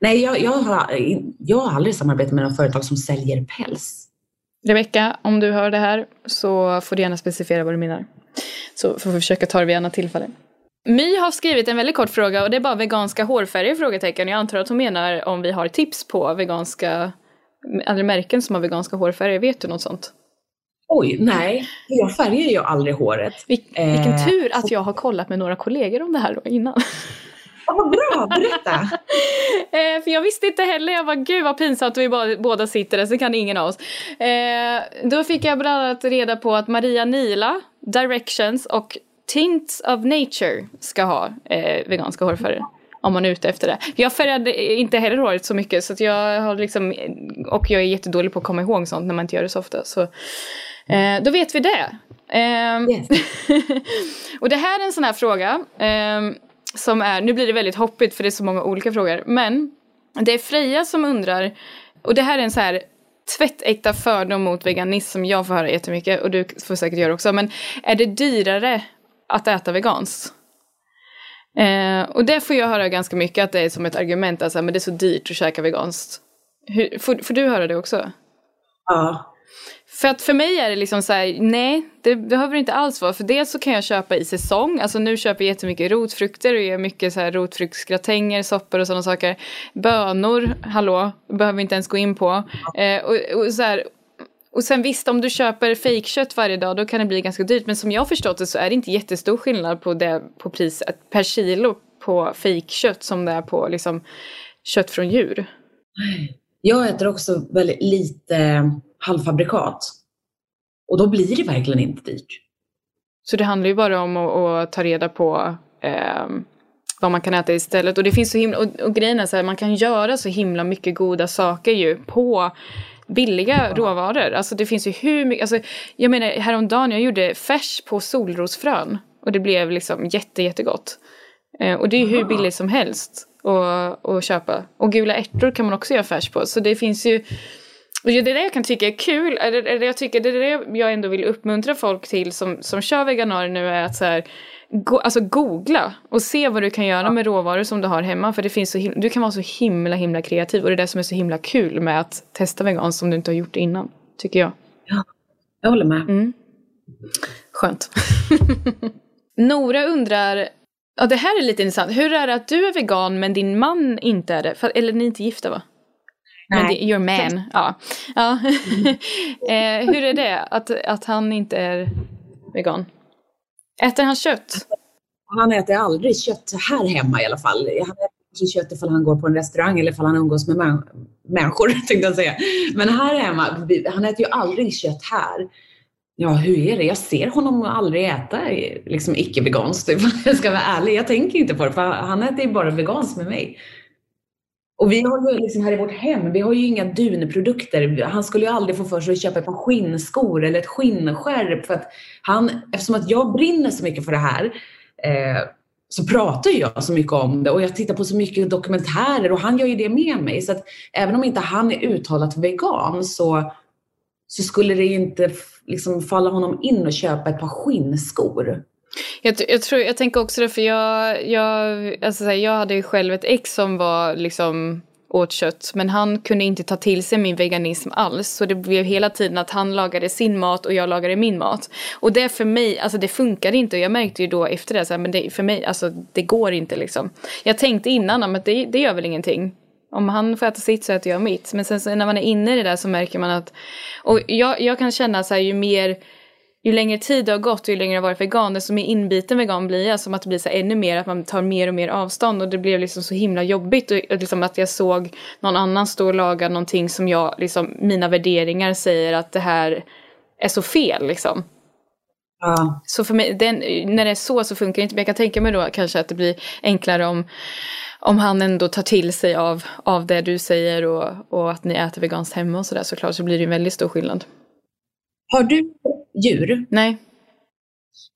Nej, jag, jag, har, jag har aldrig samarbetat med något företag som säljer päls. Rebecka, om du hör det här så får du gärna specificera vad du menar. Så får vi försöka ta det vid annat tillfälle. My har skrivit en väldigt kort fråga och det är bara veganska hårfärger? Frågetecken. Jag antar att hon menar om vi har tips på veganska, andra märken som har veganska hårfärger. Vet du något sånt? Oj, nej. Jag färgar ju aldrig håret. Vil- vilken Eh, tur att jag har kollat med några kollegor om det här då innan. Ja, vad bra, berätta. Eh, för jag visste inte heller, jag var gud vad pinsamt att vi bara, båda sitter där, så kan ingen av oss. Eh, då fick jag bland annat reda på att Maria Nila, Directions och Tints of Nature ska ha eh, veganska hårfärger. Om man är ute efter det. Jag färgade inte heller håret så mycket så att jag har liksom, och jag är jättedålig på att komma ihåg sånt när man inte gör det så ofta. Så, eh, då vet vi det. Eh, Yes. och det här är en sån här fråga. ehm, som är, nu blir det väldigt hoppigt för det är så många olika frågor. Men det är Freja som undrar. Och det här är en så här tvättäkta fördom mot veganism som jag får höra jättemycket. Och du får säkert göra också. Men är det dyrare att äta veganskt? Eh, och det får jag höra ganska mycket att det är som ett argument. Alltså, men det är så dyrt att käka veganskt. Hur, får, får du höra det också? Ja. För att för mig är det liksom så här, nej, det behöver det inte alls vara. För dels så kan jag köpa i säsong. Alltså nu köper jag jättemycket rotfrukter och gör mycket så här rotfruktsgratänger, soppor och sådana saker. Bönor, hallå, behöver vi inte ens gå in på. Eh, och, och, så här, och sen visst, om du köper fejkkött varje dag då kan det bli ganska dyrt. Men som jag har förstått det så är det inte jättestor skillnad på, det, på priset per kilo på fejkkött som det är på liksom, kött från djur. Jag äter också väldigt lite halvfabrikat. Och då blir det verkligen inte dyrt. Så det handlar ju bara om att, att ta reda på eh, vad man kan äta istället. Och det finns så himla, och, och grejen är så här, man kan göra så himla mycket goda saker ju på billiga råvaror. Alltså det finns ju hur mycket, alltså jag menar häromdagen jag gjorde färs på solrosfrön. Och det blev liksom jätte, jättegott. Eh, och det är ju hur billigt som helst att, att köpa. Och gula ärtor kan man också göra färs på. Så det finns ju och det är det jag kan tycka är kul, eller eller jag tycker det är det jag ändå vill uppmuntra folk till som, som kör veganer nu är att så här, go, alltså googla och se vad du kan göra med råvaror som du har hemma för det finns så du kan vara så himla himla kreativ och det är det som är så himla kul med att testa veganskt om du inte har gjort innan, tycker jag. Jag håller med. Mm. Skönt. Nora undrar, ja det här är lite intressant, hur är det att du är vegan men din man inte är det? För, eller ni är inte gifta va? Men det, your man, ja. ja. eh, hur är det att, att han inte är vegan? Äter han kött? Han äter aldrig kött här hemma i alla fall. Han äter kanske kött ifall han går på en restaurang eller ifall han umgås med män- människor, tänkte jag säga. Men här hemma, han äter ju aldrig kött här. Ja, hur är det? Jag ser honom aldrig äta liksom icke-veganskt, ifall jag ska vara ärlig. Jag tänker inte på det, för han äter ju bara veganskt med mig. Och vi har ju liksom här i vårt hem, vi har ju inga dunprodukter. Han skulle ju aldrig få för sig att köpa ett par skinnskor eller ett skinnskärp. För att han, eftersom att jag brinner så mycket för det här eh, så pratar ju jag så mycket om det och jag tittar på så mycket dokumentärer och han gör ju det med mig. Så att även om inte han är uttalat vegan så, så skulle det ju inte liksom falla honom in att köpa ett par skinnskor. Jag, jag, tror, jag tänker också det för jag, jag, alltså här, jag hade ju själv ett ex som var liksom åt kött men han kunde inte ta till sig min veganism alls så det blev hela tiden att han lagade sin mat och jag lagade min mat. Och det för mig, alltså det funkade inte och jag märkte ju då efter det så här, men det, för mig, alltså det går inte liksom. Jag tänkte innan att det, det gör väl ingenting. Om han får äta sitt så äter jag mitt. Men sen så när man är inne i det där så märker man att, och jag, jag kan känna så här ju mer ju längre tid det har gått och ju längre jag har varit vegan, desto mer inbiten vegan blir jag. Som att det blir så ännu mer, att man tar mer och mer avstånd. Och det blev liksom så himla jobbigt. Och, och liksom att jag såg någon annan stå och laga någonting som jag, liksom, mina värderingar säger att det här är så fel liksom. Ja. Så för mig, den, när det är så så funkar det inte. Men jag kan tänka mig då kanske att det blir enklare om, om han ändå tar till sig av, av det du säger och, och att ni äter veganskt hemma och sådär såklart. Så blir det ju en väldigt stor skillnad. Har du djur? Nej.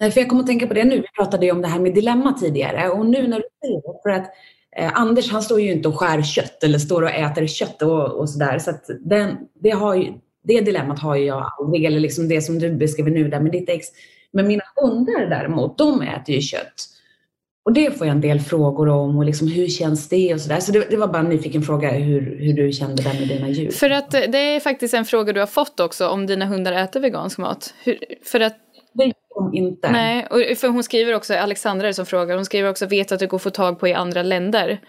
Nej, för jag kommer att tänka på det nu. Vi pratade ju om det här med dilemma tidigare och nu när du säger det, för att eh, Anders han står ju inte och skär kött eller står och äter kött och, och sådär. Så att den, det, har ju, det dilemmat har ju jag aldrig, eller liksom det som du beskriver nu där med ditt ex. Men mina hundar däremot, de äter ju kött. Och det får jag en del frågor om och liksom hur känns det och sådär. Så det, det var bara en nyfiken fråga hur, hur du kände där med dina djur. För att eh, det är faktiskt en fråga du har fått också om dina hundar äter vegansk mat. Hur, för att Det gör de inte. Nej, och för hon skriver också, Alexandra det som frågar, hon skriver också vet att det går att få tag på i andra länder.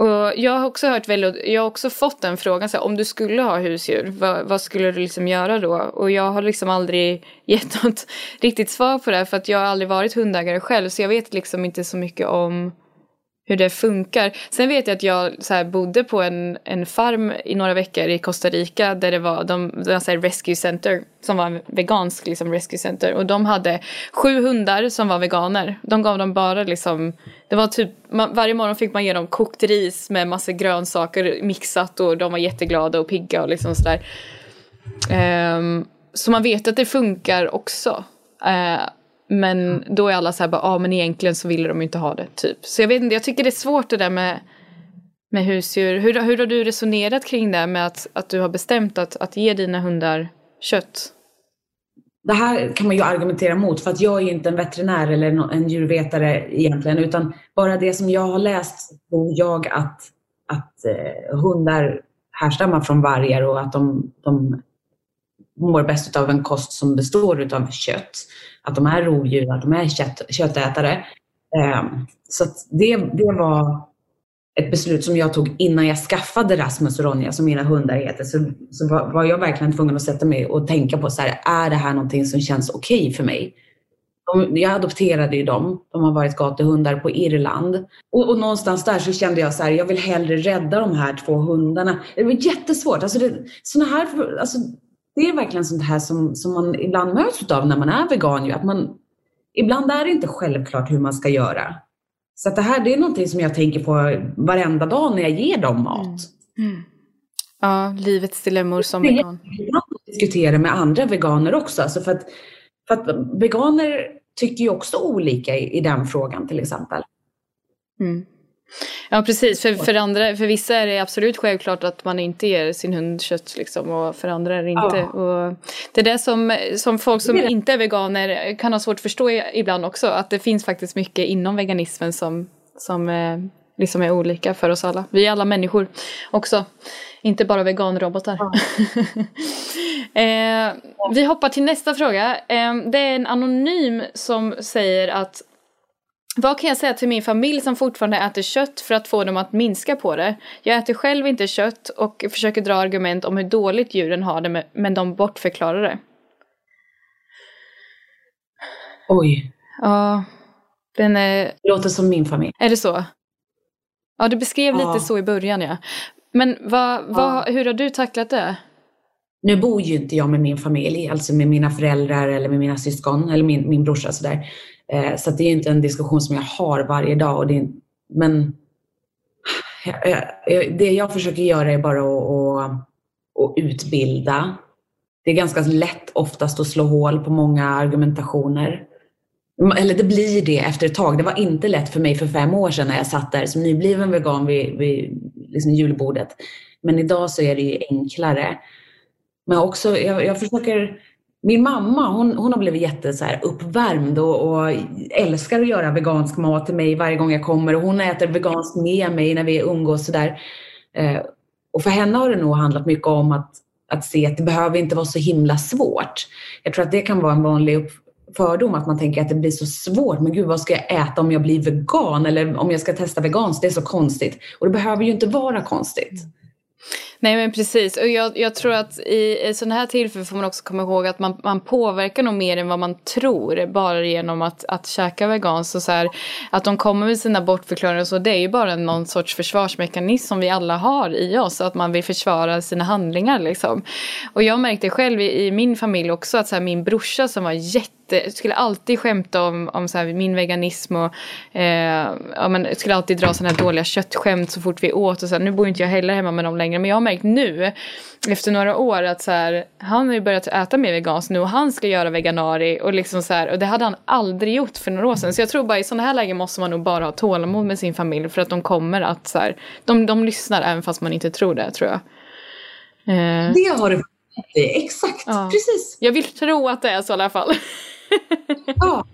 Och jag har också hört väldigt, jag har också fått den frågan, så här, om du skulle ha husdjur, vad, vad skulle du liksom göra då? Och jag har liksom aldrig gett något riktigt svar på det, för att jag har aldrig varit hundägare själv, så jag vet liksom inte så mycket om hur det funkar. Sen vet jag att jag så här, bodde på en, en farm i några veckor i Costa Rica där det var, de, de så här, rescue center som var en vegansk liksom, rescue center och de hade sju hundar som var veganer. De gav dem bara liksom, det var typ, man, varje morgon fick man ge dem kokt ris med massa grönsaker mixat och de var jätteglada och pigga och liksom sådär. Um, så man vet att det funkar också. Uh, men då är alla så här bara, ja ah, men egentligen så ville de inte ha det typ. Så jag vet inte, jag tycker det är svårt det där med, med husdjur. Hur, hur har du resonerat kring det med att, att du har bestämt att, att ge dina hundar kött? Det här kan man ju argumentera mot för att jag är inte en veterinär eller en djurvetare egentligen utan bara det som jag har läst tror jag att, att eh, hundar härstammar från vargar och att de, de mår bäst av en kost som består av kött. Att de är rovdjur, att de är kött, köttätare. Ehm, så det, det var ett beslut som jag tog innan jag skaffade Rasmus och Ronja, som mina hundar heter. Så, så var, var, jag verkligen tvungen att sätta mig och tänka på så här, är det här någonting som känns okej okay för mig? De, jag adopterade ju dem. De har varit gatuhundar på Irland. Och, och, någonstans där så kände jag så här, jag vill hellre rädda de här två hundarna. Det var jättesvårt. Alltså det, såna här, alltså, det är verkligen sånt här som, som man ibland möts av när man är vegan. Ju, att man, ibland är det inte självklart hur man ska göra. Så att det här det är någonting som jag tänker på varenda dag när jag ger dem mat. Mm. Mm. Ja, livets dilemmor som vegan. Jag diskutera med andra veganer också. Alltså för, att, för att veganer tycker ju också olika i, i den frågan till exempel. Mm. Ja precis, för, för, andra, för vissa är det absolut självklart att man inte ger sin hund kött liksom, och för andra är det inte. Ja. Och det är det som, som folk som inte är veganer kan ha svårt att förstå ibland också, att det finns faktiskt mycket inom veganismen som, som eh, liksom är olika för oss alla. Vi är alla människor också, inte bara veganrobotar. Ja. eh, vi hoppar till nästa fråga. Eh, det är en anonym som säger att vad kan jag säga till min familj som fortfarande äter kött för att få dem att minska på det? Jag äter själv inte kött och försöker dra argument om hur dåligt djuren har det men de bortförklarar det. Oj. Ja. Den är... Låter som min familj. Är det så? Ja, du beskrev ja. lite så i början ja. Men vad, vad, ja. hur har du tacklat det? Nu bor ju inte jag med min familj, alltså med mina föräldrar eller med mina syskon eller min, min brorsa sådär. Eh, så det är inte en diskussion som jag har varje dag. Och det är, men det jag försöker göra är bara att, att, att utbilda. Det är ganska lätt oftast att slå hål på många argumentationer. Eller det blir det efter ett tag. Det var inte lätt för mig för fem år sedan när jag satt där som nybliven vegan vid, vid liksom julbordet. Men idag så är det ju enklare. Men också, jag, jag försöker min mamma hon, hon har blivit jätte så här, uppvärmd och, och, älskar att göra vegansk mat till mig varje gång jag kommer. Och hon äter veganskt med mig när vi umgås. Så där. Eh, och för henne har det nog handlat mycket om att, att se att det behöver inte vara så himla svårt. Jag tror att det kan vara en vanlig fördom att man tänker att det blir så svårt. Men gud, vad ska jag äta om jag blir vegan? Eller om jag ska testa veganskt? Det är så konstigt. Och det behöver ju inte vara konstigt. Nej men precis och jag, jag tror att i, i sådana här tillfällen får man också komma ihåg att man, man påverkar nog mer än vad man tror bara genom att, att käka veganskt. så här, att de kommer med sina bortförklaringar och så det är ju bara någon sorts försvarsmekanism som vi alla har i oss. Att man vill försvara sina handlingar liksom. Och jag märkte själv i, i min familj också att så här, min brorsa som var jätte skulle alltid skämta om, om så här, min veganism och eh, ja, men, skulle alltid dra sådana här dåliga köttskämt så fort vi åt. Och så här, nu bor inte jag heller hemma med dem längre men jag har märkt nu efter några år att så här, han har ju börjat äta mer veganskt nu och han ska göra veganari och liksom så här, och det hade han aldrig gjort för några år sedan. Så jag tror bara i sådana här lägen måste man nog bara ha tålamod med sin familj för att de kommer att så här, de, de lyssnar även fast man inte tror det tror jag. Eh. Det har du Exakt, ja. precis. Jag vill tro att det är så i alla fall. ja.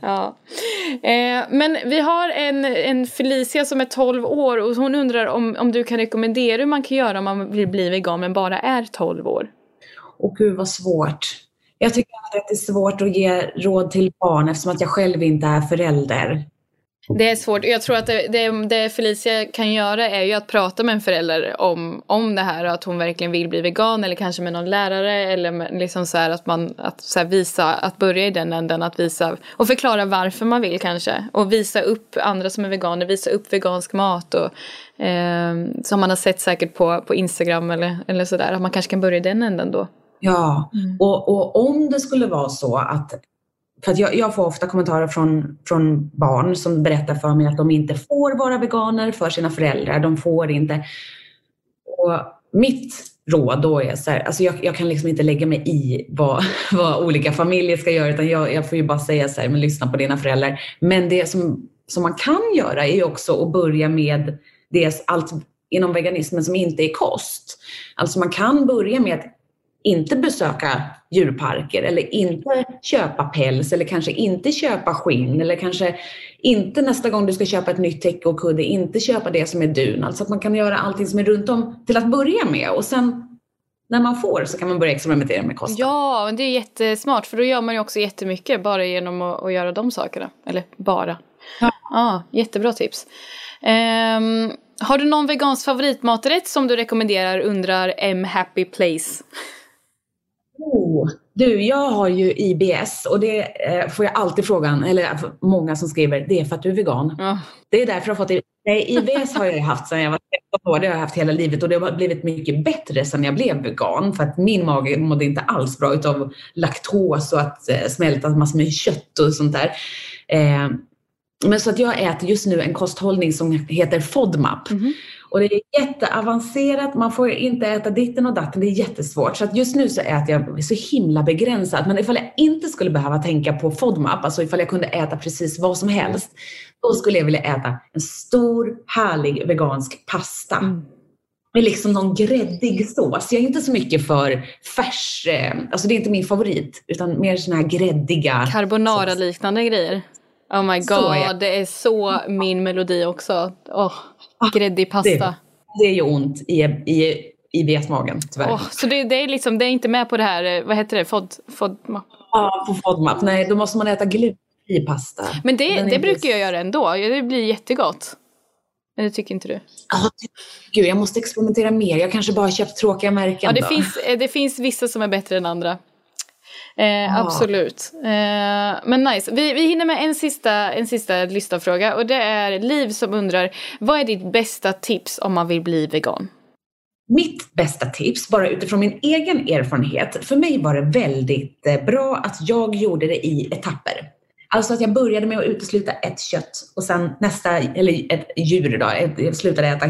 ja. Eh, men vi har en, en Felicia som är 12 år och hon undrar om, om du kan rekommendera hur man kan göra om man vill bli vegan men bara är 12 år. Och gud vad svårt. Jag tycker att det är svårt att ge råd till barn eftersom att jag själv inte är förälder. Det är svårt. Jag tror att det, det, det, Felicia kan göra är ju att prata med en förälder om, om det här och att hon verkligen vill bli vegan eller kanske med någon lärare eller med, liksom så att man att så visa, att börja i den änden att visa och förklara varför man vill kanske och visa upp andra som är veganer, visa upp vegansk mat och eh, som man har sett säkert på, på Instagram eller, eller sådär att man kanske kan börja i den änden då. Ja, mm. och, och om det skulle vara så att för att jag, jag, får ofta kommentarer från, från barn som berättar för mig att de inte får vara veganer för sina föräldrar. De får inte. Och mitt råd då är så här, alltså jag, jag, kan liksom inte lägga mig i vad, vad olika familjer ska göra utan jag, jag får ju bara säga så här, men lyssna på dina föräldrar. Men det som, som man kan göra är också att börja med det, allt inom veganismen som inte är kost. Alltså man kan börja med att inte besöka djurparker eller inte köpa päls eller kanske inte köpa skinn eller kanske inte nästa gång du ska köpa ett nytt täcke och kudde, inte köpa det som är dun. Alltså att man kan göra allting som är runt om till att börja med och sen när man får så kan man börja experimentera med kosten. Ja, det är jättesmart för då gör man ju också jättemycket bara genom att, att göra de sakerna. Eller bara. Ja, ah, jättebra tips. Um, har du någon vegansk favoritmaträtt som du rekommenderar undrar M Happy Place? Oh, du, jag har ju IBS och det eh, får jag alltid frågan, eller många som skriver, det är för att du är vegan. Oh. Det är därför jag har fått Nej, IBS har jag haft sedan jag var 13 år. Det har jag haft hela livet och det har blivit mycket bättre sedan jag blev vegan. För att min mage mådde inte alls bra utav laktos och att eh, smälta massor med kött och sånt där. Eh, men så att jag äter just nu en kosthållning som heter FODMAP. Mm -hmm. Och det är jätteavancerat, man får inte äta ditten och datten, det är jättesvårt. Så just nu så äter jag så himla begränsat. Men ifall jag inte skulle behöva tänka på FODMAP, alltså ifall jag kunde äta precis vad som helst, då skulle jag vilja äta en stor härlig vegansk pasta. Mm. Med liksom någon gräddig sås. Jag är inte så mycket för färs, eh, alltså det är inte min favorit, utan mer såna här gräddiga. Carbonara-liknande grejer. Oh my god, det är så min melodi också. Oh, gräddig pasta. Det, det är ju ont i, i, i betmagen tyvärr. Oh, så det, det, är liksom, det är inte med på det här, eh, vad heter det, FOD, FODMAP? Ja, på FODMAP. Nej, då måste man äta glutenfri pasta. Men det, det brukar jag göra ändå, det blir jättegott. Men det tycker inte du? Ja, gud jag måste experimentera mer. Jag kanske bara har köpt tråkiga märken Ja, det, då. Finns, eh, det finns vissa som är bättre än andra. Eh, absolut. Eh, men nice. Vi, vi hinner med en sista, en sista lyssnarfråga och det är Liv som undrar vad är ditt bästa tips om man vill bli vegan? Mitt bästa tips, bara utifrån min egen erfarenhet, för mig var det väldigt eh, bra att jag gjorde det i etapper. Alltså att jag började med att utesluta ett kött och sen nästa, eller ett djur då, jag slutade äta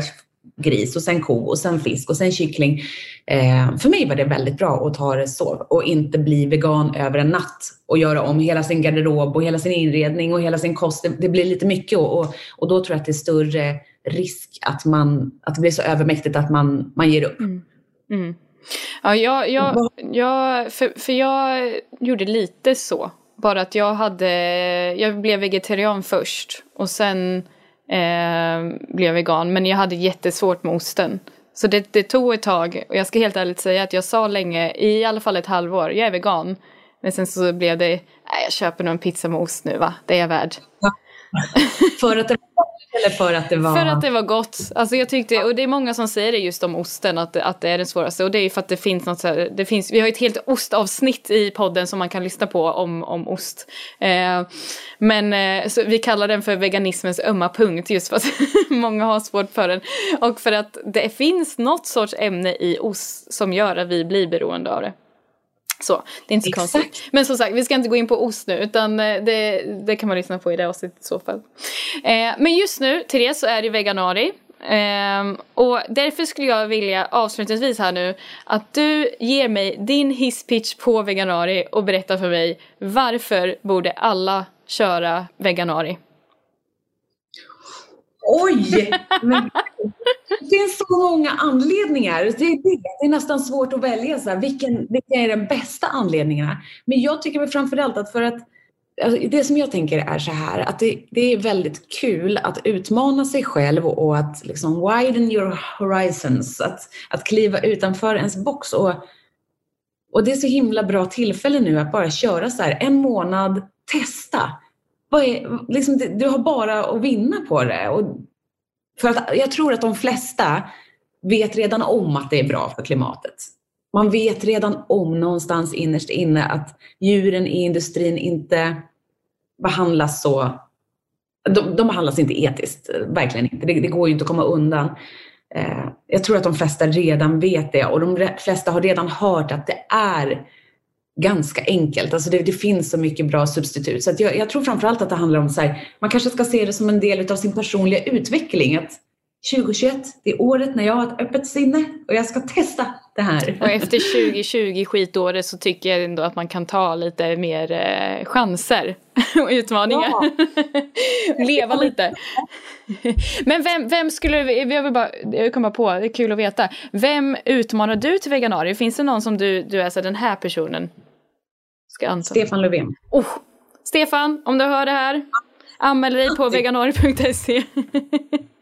gris och sen ko och sen fisk och sen kyckling. Eh, för mig var det väldigt bra att ta det så och inte bli vegan över en natt och göra om hela sin garderob och hela sin inredning och hela sin kost. Det, det blir lite mycket och, och, och, då tror jag att det är större risk att, man, att det blir så övermäktigt att man, man ger upp. Mm. Mm. Ja, jag, jag, jag, för, för jag gjorde lite så. Bara att jag hade, jag blev vegetarian först och sen eh, blev vegan. Men jag hade jättesvårt med osten. Så det, det, tog ett tag. Och jag ska helt ärligt säga att jag sa länge, i alla fall ett halvår, jag är vegan. Men sen så blev det, nej jag köper nog en pizza med ost nu va, det är jag värd. Ja. för att det var eller för att det var... För att det var gott. Alltså jag tyckte, och det är många som säger det just om osten, att, att det är den svåraste. Och det är för att det finns något så här, det finns, vi har ett helt ostavsnitt i podden som man kan lyssna på om, om ost. Eh, men eh, så vi kallar den för veganismens ömma punkt just för att många har svårt för den. Och för att det finns något sorts ämne i ost som gör att vi blir beroende av det. Så, det är inte så Exakt. konstigt. Men som sagt, vi ska inte gå in på ost nu utan eh, det, det kan man lyssna på i det avsnittet i så fall. Eh, men just nu, Therese, så är det veganari. Eh, och därför skulle jag vilja avslutningsvis här nu att du ger mig din hisspitch på veganari och berättar för mig varför borde alla köra veganari? Oj! Men, det finns så många anledningar. Det är, det är nästan svårt att välja så här, vilken, vilken är den bästa anledningen. Men jag tycker framförallt att för att alltså, det som jag tänker är så här att det, det, är väldigt kul att utmana sig själv och att liksom widen your horizons, att, att kliva utanför ens box. Och, och det är så himla bra tillfälle nu att bara köra så här en månad, testa är, liksom, du har bara att vinna på det. Och för att, jag tror att de flesta vet redan om att det är bra för klimatet. Man vet redan om någonstans innerst inne att djuren i industrin inte behandlas så de, de behandlas inte etiskt, verkligen inte. Det, det, går ju inte att komma undan. Eh, jag tror att de flesta redan vet det och de flesta har redan hört att det är ganska enkelt. Alltså det, det, finns så mycket bra substitut. Så jag, jag, tror framförallt att det handlar om så här, man kanske ska se det som en del av sin personliga utveckling. Att 2021, det är året när jag har ett öppet sinne och jag ska testa det här. Och efter 2020 skitåret så tycker jag ändå att man kan ta lite mer eh, chanser och utmaningar. Ja. Leva lite. Men vem, vem skulle, jag vill bara, kommer på, det är kul att veta. Vem utmanar du till veganarier? Finns det någon som du, du är så den här personen? Ska anta. Stefan Löfven. Oh, Stefan, om du hör det här. Anmäl dig på veganari.se.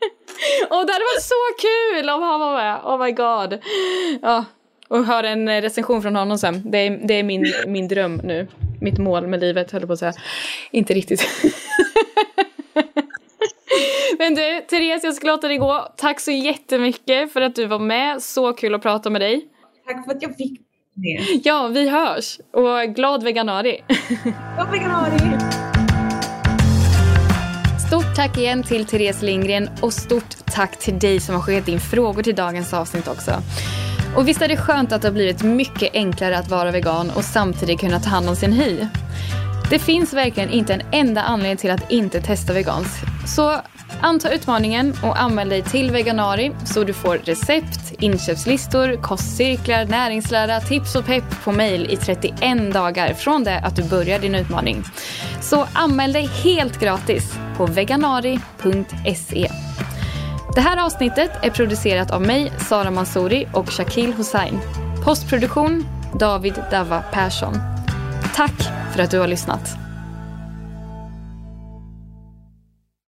Och det hade varit så kul om han var med. Oh my god. Ja. Och höra en recension från honom sen. Det är, det är min, min dröm nu. Mitt mål med livet höll på att säga. Inte riktigt. Men du, Therese, jag ska låta dig gå. Tack så jättemycket för att du var med. Så kul att prata med dig. Tack för att jag fick det. Ja, vi hörs. Och glad veganari. glad veganari. Tack igen till Therese Lindgren och stort tack till dig som har skickat in frågor till dagens avsnitt också. Och visst är det skönt att det har blivit mycket enklare att vara vegan och samtidigt kunna ta hand om sin hy. Det finns verkligen inte en enda anledning till att inte testa veganskt. Så anta utmaningen och anmäl dig till Veganari så du får recept, inköpslistor, kostcirklar, näringslära, tips och pepp på mail i 31 dagar från det att du börjar din utmaning. Så anmäl dig helt gratis på veganari.se. Det här avsnittet är producerat av mig, Sara Mansouri och Shakil Hussain. Postproduktion David Dava Persson. Tack för att du har lyssnat.